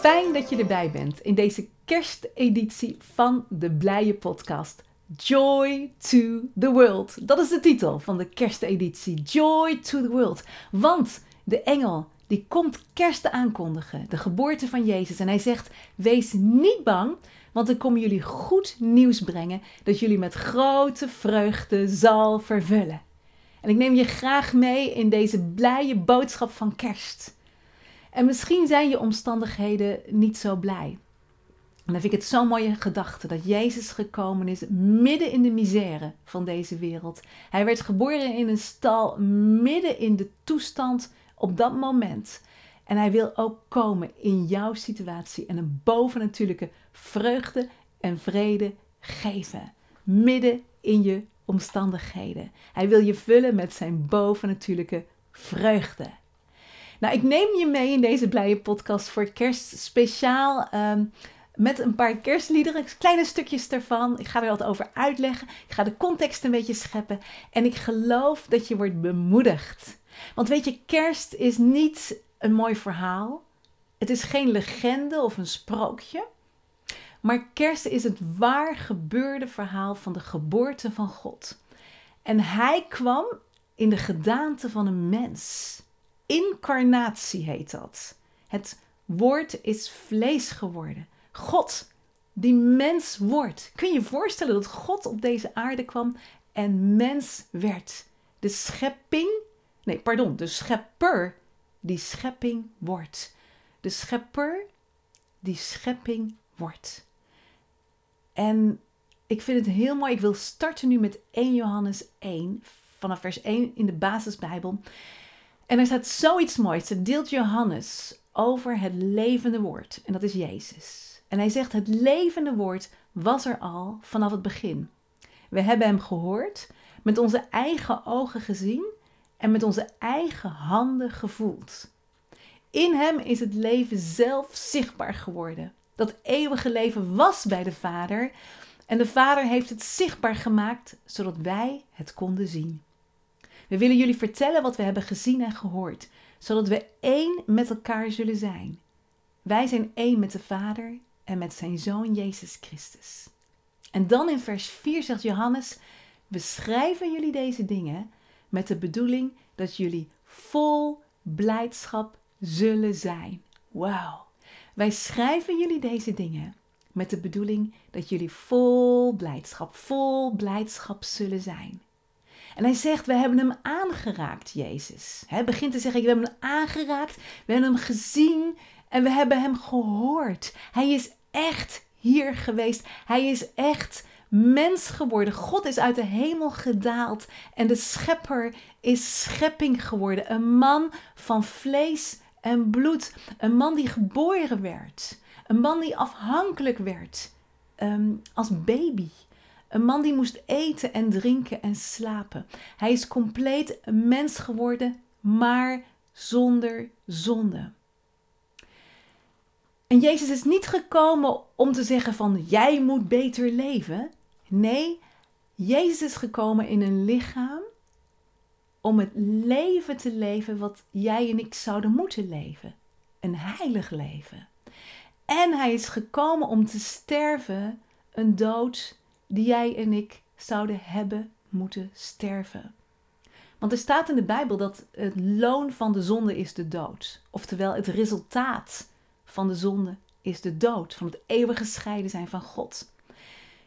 Fijn dat je erbij bent in deze kersteditie van de Blije Podcast. Joy to the World. Dat is de titel van de kersteditie. Joy to the World. Want de engel die komt kerst aankondigen, de geboorte van Jezus. En hij zegt: Wees niet bang, want ik kom jullie goed nieuws brengen dat jullie met grote vreugde zal vervullen. En ik neem je graag mee in deze blije boodschap van kerst. En misschien zijn je omstandigheden niet zo blij. En dan vind ik het zo'n mooie gedachte dat Jezus gekomen is midden in de misère van deze wereld. Hij werd geboren in een stal midden in de toestand op dat moment. En hij wil ook komen in jouw situatie en een bovennatuurlijke vreugde en vrede geven. Midden in je omstandigheden. Hij wil je vullen met zijn bovennatuurlijke vreugde. Nou, ik neem je mee in deze blije podcast voor kerst speciaal. Ehm, met een paar kerstliederen, kleine stukjes ervan. Ik ga er wat over uitleggen. Ik ga de context een beetje scheppen. En ik geloof dat je wordt bemoedigd. Want weet je, kerst is niet een mooi verhaal. Het is geen legende of een sprookje. Maar kerst is het waar gebeurde verhaal van de geboorte van God. En hij kwam in de gedaante van een mens. Incarnatie heet dat. Het woord is vlees geworden. God, die mens wordt. Kun je je voorstellen dat God op deze aarde kwam en mens werd? De schepping, nee, pardon, de schepper die schepping wordt. De schepper die schepping wordt. En ik vind het heel mooi. Ik wil starten nu met 1 Johannes 1, vanaf vers 1 in de basisbijbel. En er staat zoiets moois. Er deelt Johannes over het levende woord. En dat is Jezus. En hij zegt: Het levende woord was er al vanaf het begin. We hebben hem gehoord, met onze eigen ogen gezien en met onze eigen handen gevoeld. In hem is het leven zelf zichtbaar geworden. Dat eeuwige leven was bij de Vader en de Vader heeft het zichtbaar gemaakt zodat wij het konden zien. We willen jullie vertellen wat we hebben gezien en gehoord, zodat we één met elkaar zullen zijn. Wij zijn één met de Vader en met zijn zoon Jezus Christus. En dan in vers 4 zegt Johannes: We schrijven jullie deze dingen met de bedoeling dat jullie vol blijdschap zullen zijn. Wauw. Wij schrijven jullie deze dingen met de bedoeling dat jullie vol blijdschap, vol blijdschap zullen zijn. En hij zegt, we hebben hem aangeraakt, Jezus. Hij begint te zeggen, we hebben hem aangeraakt, we hebben hem gezien en we hebben hem gehoord. Hij is echt hier geweest. Hij is echt mens geworden. God is uit de hemel gedaald en de schepper is schepping geworden. Een man van vlees en bloed. Een man die geboren werd. Een man die afhankelijk werd ehm, als baby. Een man die moest eten en drinken en slapen. Hij is compleet een mens geworden, maar zonder zonde. En Jezus is niet gekomen om te zeggen van jij moet beter leven. Nee, Jezus is gekomen in een lichaam om het leven te leven wat jij en ik zouden moeten leven. Een heilig leven. En hij is gekomen om te sterven een dood die jij en ik zouden hebben moeten sterven. Want er staat in de Bijbel dat het loon van de zonde is de dood. Oftewel, het resultaat van de zonde is de dood, van het eeuwige scheiden zijn van God.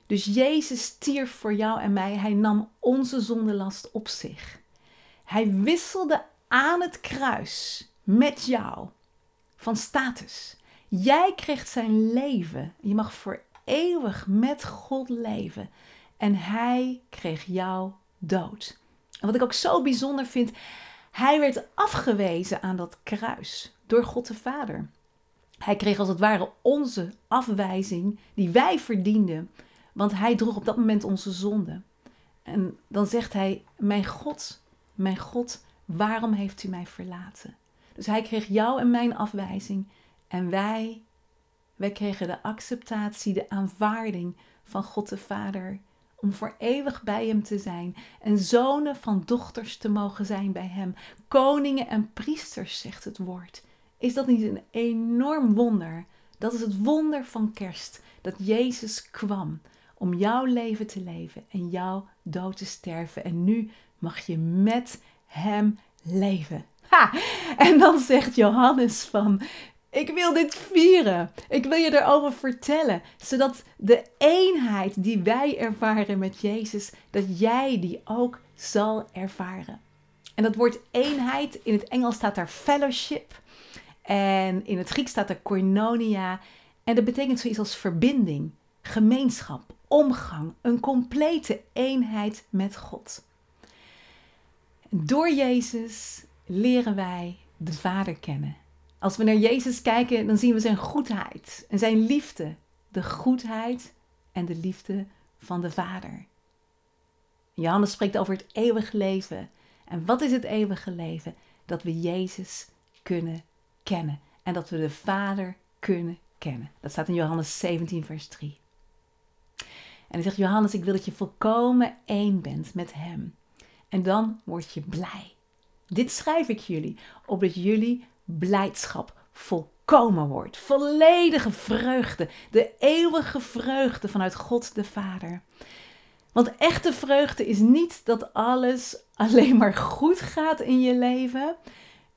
Dus Jezus stierf voor jou en mij. Hij nam onze zondelast op zich. Hij wisselde aan het kruis met jou van status. Jij kreeg zijn leven. Je mag voor eeuwig met God leven. En hij kreeg jouw dood. En wat ik ook zo bijzonder vind, hij werd afgewezen aan dat kruis door God de Vader. Hij kreeg als het ware onze afwijzing, die wij verdienden, Want hij droeg op dat moment onze zonde. En dan zegt hij: Mijn God, mijn God, waarom heeft u mij verlaten? Dus hij kreeg jou en mijn afwijzing. En wij, wij kregen de acceptatie, de aanvaarding van God de Vader. Om voor eeuwig bij Hem te zijn. En zonen van dochters te mogen zijn bij Hem. Koningen en priesters, zegt het woord. Is dat niet een enorm wonder? Dat is het wonder van kerst. Dat Jezus kwam om jouw leven te leven en jouw dood te sterven. En nu mag je met Hem leven. Ha! En dan zegt Johannes van, ik wil dit vieren. Ik wil je erover vertellen. Zodat de eenheid die wij ervaren met Jezus, dat jij die ook zal ervaren. En dat woord eenheid, in het Engels staat daar fellowship. En in het Grieks staat er koinonia. En dat betekent zoiets als verbinding, gemeenschap, omgang, een complete eenheid met God. Door Jezus leren wij de Vader kennen. Als we naar Jezus kijken, dan zien we zijn goedheid en zijn liefde. De goedheid en de liefde van de Vader. Johannes spreekt over het eeuwige leven. En wat is het eeuwige leven? Dat we Jezus kunnen kennen en dat we de Vader kunnen kennen. Dat staat in Johannes 17, vers 3. En hij zegt: Johannes, ik wil dat je volkomen één bent met Hem. En dan word je blij. Dit schrijf ik jullie, opdat jullie blijdschap volkomen wordt. Volledige vreugde, de eeuwige vreugde vanuit God de Vader. Want echte vreugde is niet dat alles alleen maar goed gaat in je leven.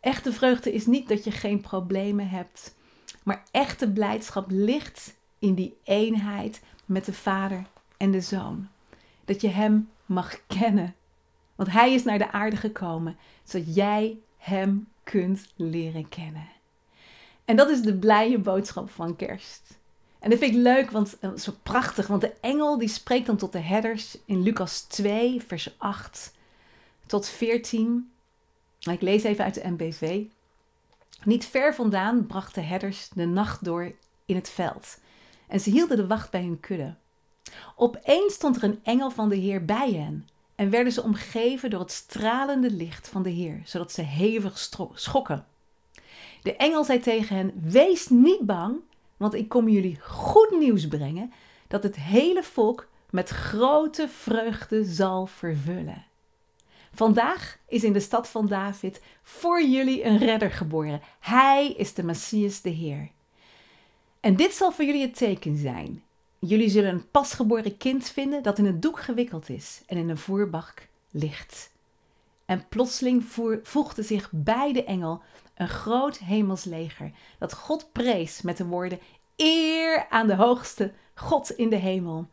Echte vreugde is niet dat je geen problemen hebt. Maar echte blijdschap ligt in die eenheid met de Vader en de Zoon. Dat je Hem mag kennen. Want Hij is naar de aarde gekomen, zodat jij Hem kunt leren kennen. En dat is de blije boodschap van kerst. En dat vind ik leuk, want uh, zo prachtig, want de engel die spreekt dan tot de herders in Lucas 2, vers 8 tot 14. Ik lees even uit de MBV. Niet ver vandaan brachten herders de nacht door in het veld. En ze hielden de wacht bij hun kudde. Opeens stond er een engel van de Heer bij hen en werden ze omgeven door het stralende licht van de Heer, zodat ze hevig schokken. De engel zei tegen hen: Wees niet bang, want ik kom jullie goed nieuws brengen dat het hele volk met grote vreugde zal vervullen. Vandaag is in de stad van David voor jullie een redder geboren. Hij is de Messias, de Heer. En dit zal voor jullie het teken zijn. Jullie zullen een pasgeboren kind vinden dat in een doek gewikkeld is en in een voerbak ligt. En plotseling voegde zich bij de engel een groot hemelsleger dat God prees met de woorden: Eer aan de hoogste God in de hemel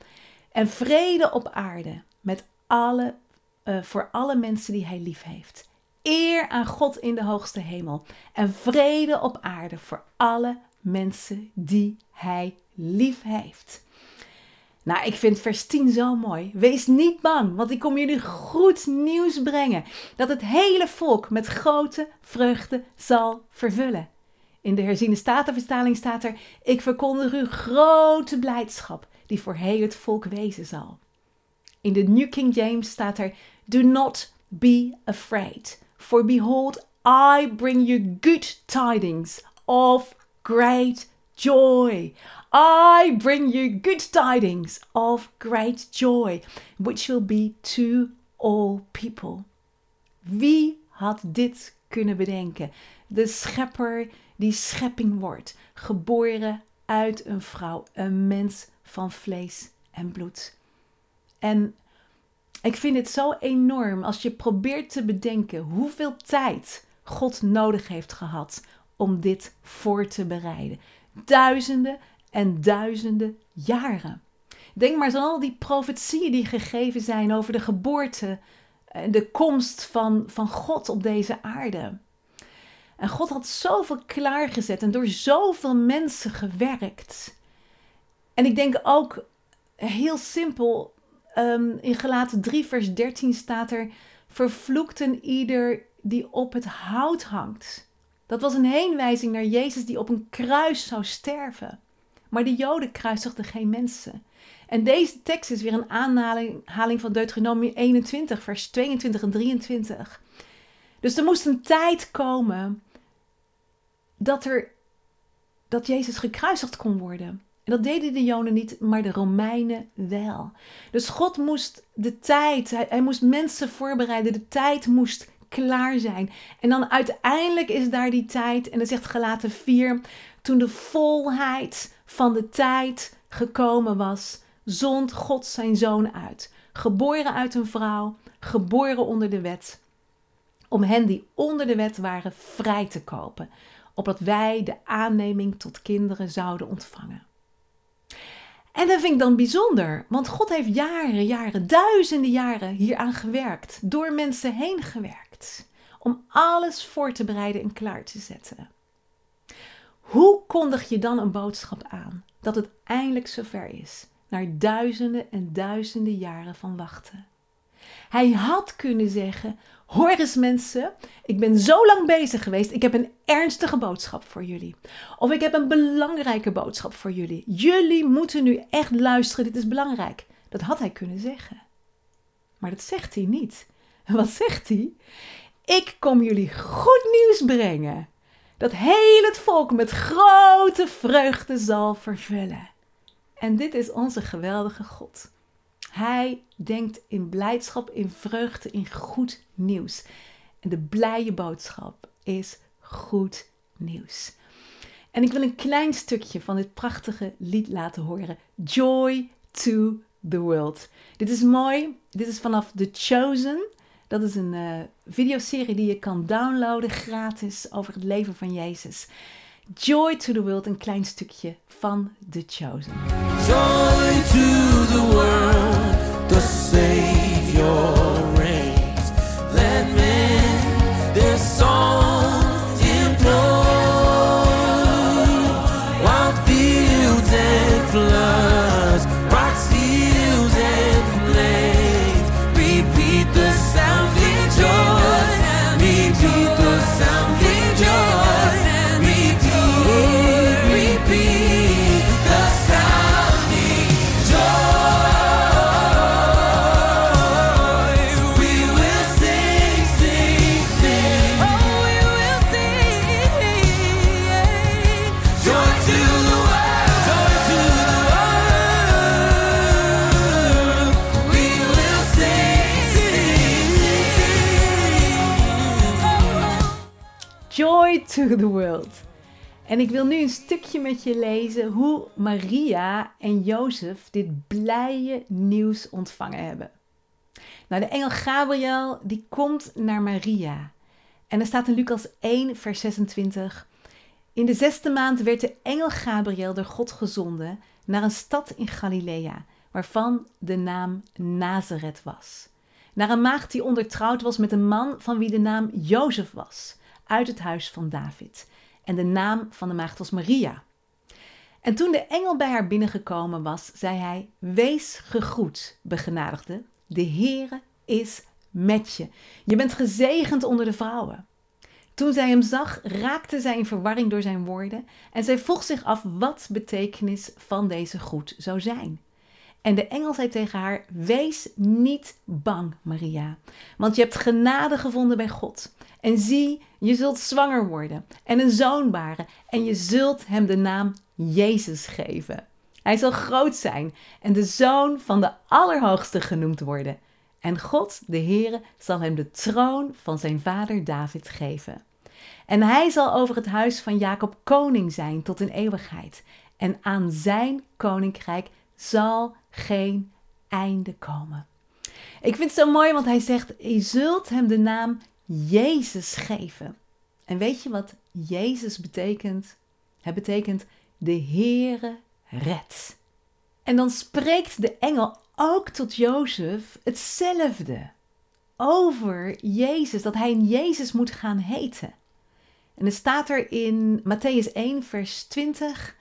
en vrede op aarde met alle, uh, voor alle mensen die hij lief heeft. Eer aan God in de hoogste hemel en vrede op aarde voor alle mensen die hij lief heeft. Nou, ik vind vers 10 zo mooi. Wees niet bang, want ik kom jullie goed nieuws brengen. Dat het hele volk met grote vreugde zal vervullen. In de herziene statenvertaling staat er: Ik verkondig u grote blijdschap, die voor heel het volk wezen zal. In de New King James staat er: Do not be afraid, for behold, I bring you good tidings of great joy. I bring you good tidings of great joy, which will be to all people. Wie had dit kunnen bedenken? De schepper die schepping wordt, geboren uit een vrouw, een mens van vlees en bloed. En ik vind het zo enorm als je probeert te bedenken hoeveel tijd God nodig heeft gehad om dit voor te bereiden. Duizenden en duizenden jaren. Denk maar eens aan al die profetieën die gegeven zijn over de geboorte en de komst van, van God op deze aarde. En God had zoveel klaargezet en door zoveel mensen gewerkt. En ik denk ook heel simpel, um, in Gelaten 3 vers 13 staat er, vervloekten ieder die op het hout hangt. Dat was een heenwijzing naar Jezus die op een kruis zou sterven. Maar de Joden kruisigden geen mensen. En deze tekst is weer een aanhaling van Deuteronomie 21, vers 22 en 23. Dus er moest een tijd komen dat, er, dat Jezus gekruisigd kon worden. En dat deden de Joden niet, maar de Romeinen wel. Dus God moest de tijd, hij, moest mensen voorbereiden, de tijd moest klaar zijn. En dan uiteindelijk is daar die tijd, en dan zegt gelaten 4, toen de volheid van de tijd gekomen was, zond God zijn zoon uit, geboren uit een vrouw, geboren onder de wet, om hen die onder de wet waren vrij te kopen, opdat wij de aanneming tot kinderen zouden ontvangen. En dat vind ik dan bijzonder, want God heeft jaren, jaren, duizenden jaren hieraan gewerkt, door mensen heen gewerkt, om alles voor te bereiden en klaar te zetten. Hoe kondig je dan een boodschap aan dat het eindelijk zover is, na duizenden en duizenden jaren van wachten? Hij had kunnen zeggen: Hoor eens mensen, ik ben zo lang bezig geweest. Ik heb een ernstige boodschap voor jullie. Of ik heb een belangrijke boodschap voor jullie. Jullie moeten nu echt luisteren, dit is belangrijk. Dat had hij kunnen zeggen. Maar dat zegt hij niet. Wat zegt hij? Ik kom jullie goed nieuws brengen. Dat heel het volk met grote vreugde zal vervullen. En dit is onze geweldige God. Hij denkt in blijdschap, in vreugde, in goed nieuws. En de blije boodschap is goed nieuws. En ik wil een klein stukje van dit prachtige lied laten horen. Joy to the World. Dit is mooi. Dit is vanaf The Chosen. Dat is een uh, videoserie die je kan downloaden gratis over het leven van Jezus. Joy to the World, een klein stukje van The Chosen. Joy to the world, the Savior. To the world. En ik wil nu een stukje met je lezen hoe Maria en Jozef dit blije nieuws ontvangen hebben. Nou, de engel Gabriel die komt naar Maria. En er staat in Lucas 1, vers 26. In de zesde maand werd de engel Gabriel door God gezonden naar een stad in Galilea, waarvan de naam Nazareth was. Naar een maagd die ondertrouwd was met een man van wie de naam Jozef was uit het huis van David. En de naam van de maagd was Maria. En toen de engel bij haar binnengekomen was, zei hij: Wees gegroet, begenadigde. De Heere is met je. Je bent gezegend onder de vrouwen. Toen zij hem zag, raakte zij in verwarring door zijn woorden en zij vroeg zich af wat betekenis van deze groet zou zijn. En de engel zei tegen haar: Wees niet bang, Maria, want je hebt genade gevonden bij God. En zie, je zult zwanger worden en een zoon baren en je zult hem de naam Jezus geven. Hij zal groot zijn en de zoon van de Allerhoogste genoemd worden. En God, de Heere, zal hem de troon van zijn vader David geven. En hij zal over het huis van Jacob koning zijn tot in eeuwigheid. En aan zijn koninkrijk zal geen einde komen. Ik vind het zo mooi, want hij zegt: Je zult hem de naam Jezus geven. En weet je wat Jezus betekent? Het betekent de Heere redt. En dan spreekt de engel ook tot Jozef hetzelfde over Jezus, dat hij Jezus moet gaan heten. En er staat er in Matthäus 1, vers 20.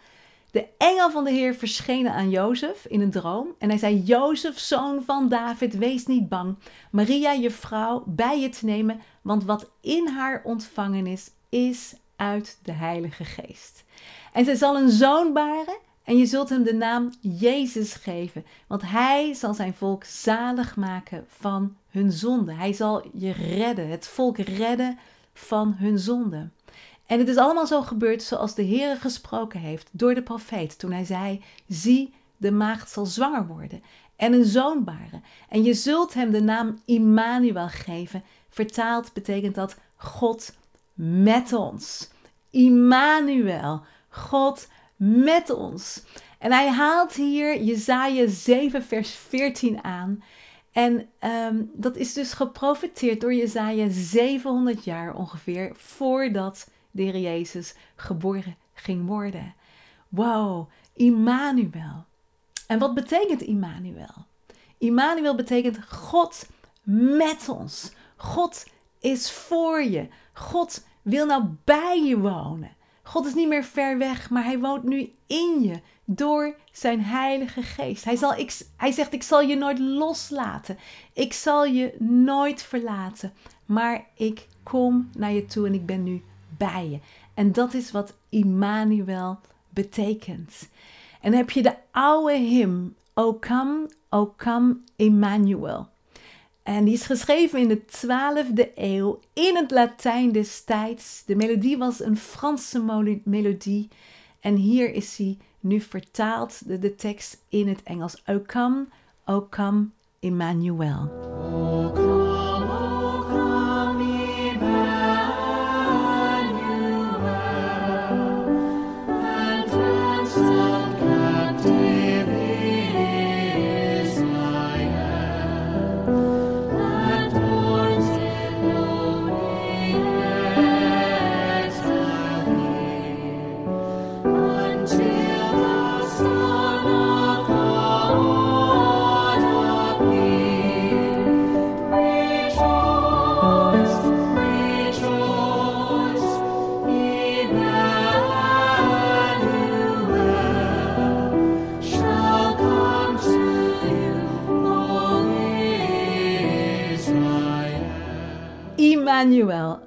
De engel van de Heer verschenen aan Jozef in een droom. En hij zei: Jozef, zoon van David, wees niet bang. Maria, je vrouw, bij je te nemen. Want wat in haar ontvangen is, is uit de Heilige Geest. En zij zal een zoon baren En je zult hem de naam Jezus geven, want hij zal zijn volk zalig maken van hun zonde. Hij zal je redden, het volk redden van hun zonde. En het is allemaal zo gebeurd zoals de Heer gesproken heeft door de profeet toen hij zei: Zie, de maagd zal zwanger worden en een zoon baren. En je zult hem de naam Immanuel geven. Vertaald betekent dat God met ons. Immanuel, God met ons. En hij haalt hier Jezaja 7 vers 14 aan. En um, dat is dus geprofiteerd door Jezaja 700 jaar ongeveer voordat de Jezus geboren ging worden. Wow, Immanuel. En wat betekent Immanuel? Immanuel betekent God met ons. God is voor je. God wil nou bij je wonen. God is niet meer ver weg, maar hij woont nu in je door zijn Heilige Geest. Hij, zal, ik, hij zegt: Ik zal je nooit loslaten. Ik zal je nooit verlaten. Maar ik kom naar je toe en ik ben nu En dat is wat Immanuel betekent. En heb je de oude hymn, O come, O come Emmanuel. En die is geschreven in de 12e eeuw in het Latijn destijds. De melodie was een Franse melodie. En hier is hij nu vertaald, de, de tekst in het Engels. O come, O come Emmanuel.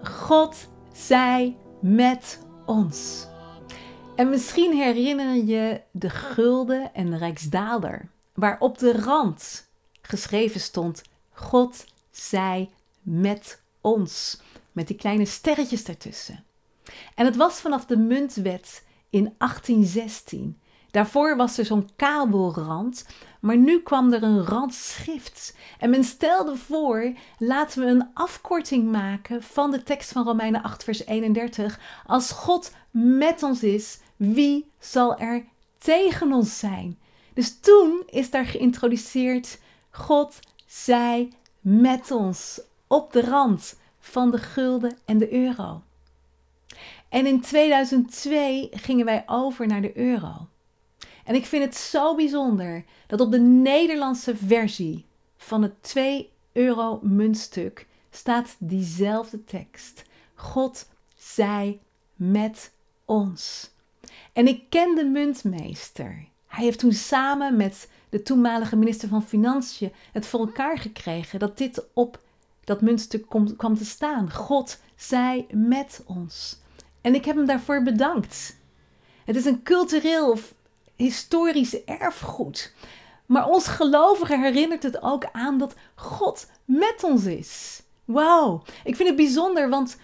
God zij met ons. En misschien herinner je de gulden en de rijksdaalder, waar op de rand geschreven stond: God zij met ons. Met die kleine sterretjes ertussen. En het was vanaf de muntwet in 1816. Daarvoor was er zo'n kabelrand, maar nu kwam er een randschrift. En men stelde voor, laten we een afkorting maken van de tekst van Romeinen 8, vers 31. Als God met ons is, wie zal er tegen ons zijn? Dus toen is daar geïntroduceerd, God zij met ons op de rand van de gulden en de euro. En in 2002 gingen wij over naar de euro. En ik vind het zo bijzonder dat op de Nederlandse versie van het 2 euro muntstuk staat diezelfde tekst. God zij met ons. En ik ken de muntmeester. Hij heeft toen samen met de toenmalige minister van Financiën het voor elkaar gekregen dat dit op dat muntstuk kwam te staan. God zij met ons. En ik heb hem daarvoor bedankt. Het is een cultureel historisch erfgoed. Maar ons gelovigen herinnert het ook aan dat God met ons is. Wauw, ik vind het bijzonder, want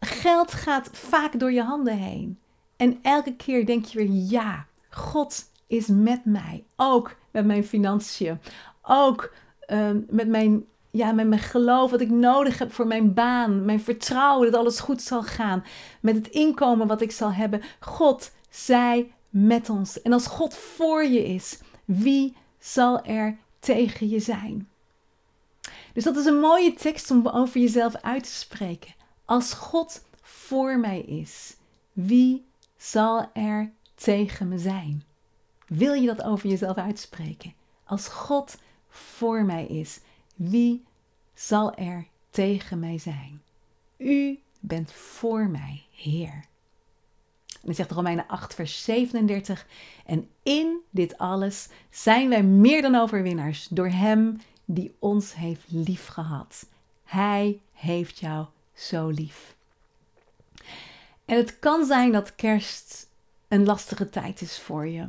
geld gaat vaak door je handen heen. En elke keer denk je weer, ja, God is met mij. Ook met mijn financiën. Ook ehm, met, mijn, ja, met mijn geloof wat ik nodig heb voor mijn baan. Mijn vertrouwen dat alles goed zal gaan. Met het inkomen wat ik zal hebben. God, zij met ons. En als God voor je is, wie zal er tegen je zijn? Dus dat is een mooie tekst om over jezelf uit te spreken. Als God voor mij is, wie zal er tegen me zijn? Wil je dat over jezelf uitspreken? Als God voor mij is, wie zal er tegen mij zijn? U bent voor mij, Heer. En zegt Romeinen 8, vers 37. En in dit alles zijn wij meer dan overwinnaars door Hem die ons heeft liefgehad. Hij heeft jou zo lief. En het kan zijn dat kerst een lastige tijd is voor je.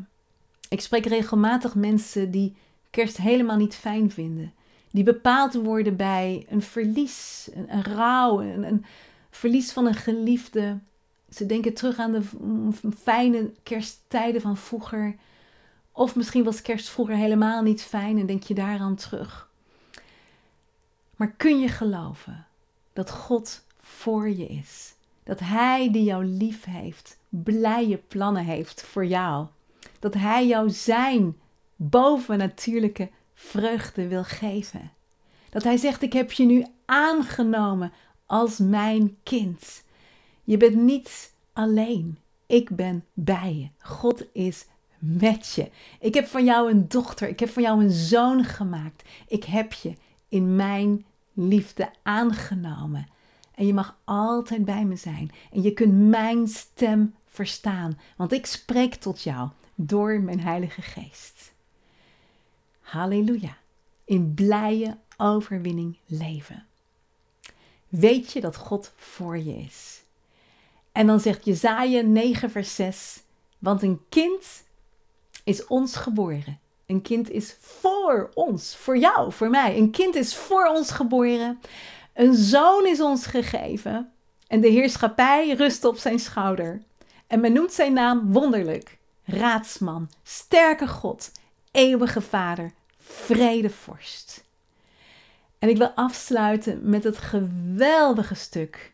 Ik spreek regelmatig mensen die kerst helemaal niet fijn vinden. Die bepaald worden bij een verlies, een, een rouw, een verlies van een geliefde. Ze denken terug aan de fijne kersttijden van vroeger. Of misschien was kerst vroeger helemaal niet fijn en denk je daaraan terug. Maar kun je geloven dat God voor je is? Dat Hij die jou lief heeft, blije plannen heeft voor jou. Dat Hij jou zijn bovennatuurlijke vreugde wil geven. Dat Hij zegt: Ik heb je nu aangenomen als mijn kind. Je bent niet alleen. Ik ben bij je. God is met je. Ik heb van jou een dochter. Ik heb van jou een zoon gemaakt. Ik heb je in mijn liefde aangenomen. En je mag altijd bij me zijn. En je kunt mijn stem verstaan. Want ik spreek tot jou door mijn Heilige Geest. Halleluja. In blije overwinning leven. Weet je dat God voor je is? En dan zegt Jezaja 9 vers 6. Want een kind is ons geboren. Een kind is voor ons, voor jou, voor mij. Een kind is voor ons geboren. Een zoon is ons gegeven. En de heerschappij rust op zijn schouder. En men noemt zijn naam wonderlijk, raadsman, sterke God, eeuwige vader, vredevorst. En ik wil afsluiten met het geweldige stuk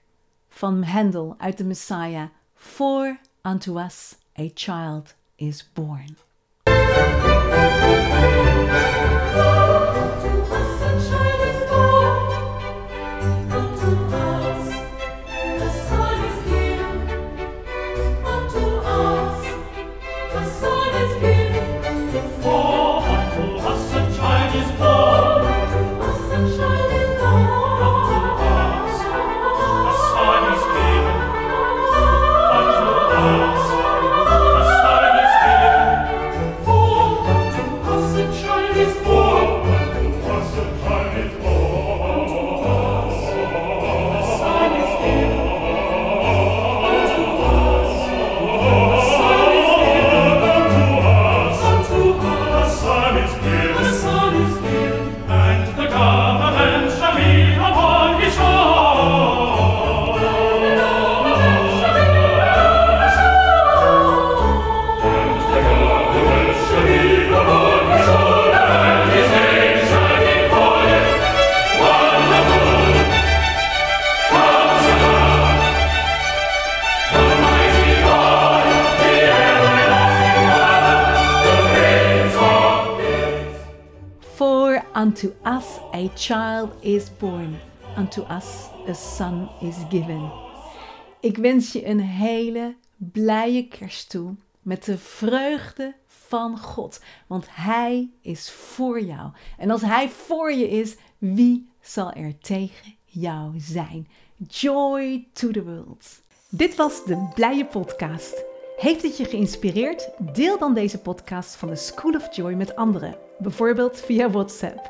van Handel uit de Messiah. For unto us a child is born. A child is born, unto us a son is given. Ik wens je een hele blije kerst toe met de vreugde van God, want Hij is voor jou. En als Hij voor je is, wie zal er tegen jou zijn? Joy to the world. Dit was de Blije Podcast. Heeft het je geïnspireerd? Deel dan deze podcast van de School of Joy met anderen, bijvoorbeeld via WhatsApp.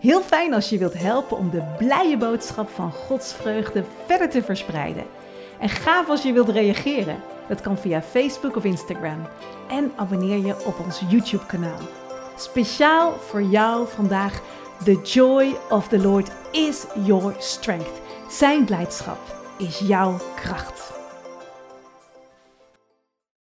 Heel fijn als je wilt helpen om de blije boodschap van Gods vreugde verder te verspreiden. En gaaf als je wilt reageren. Dat kan via Facebook of Instagram. En abonneer je op ons YouTube-kanaal. Speciaal voor jou vandaag: The joy of the Lord is your strength. Zijn blijdschap is jouw kracht.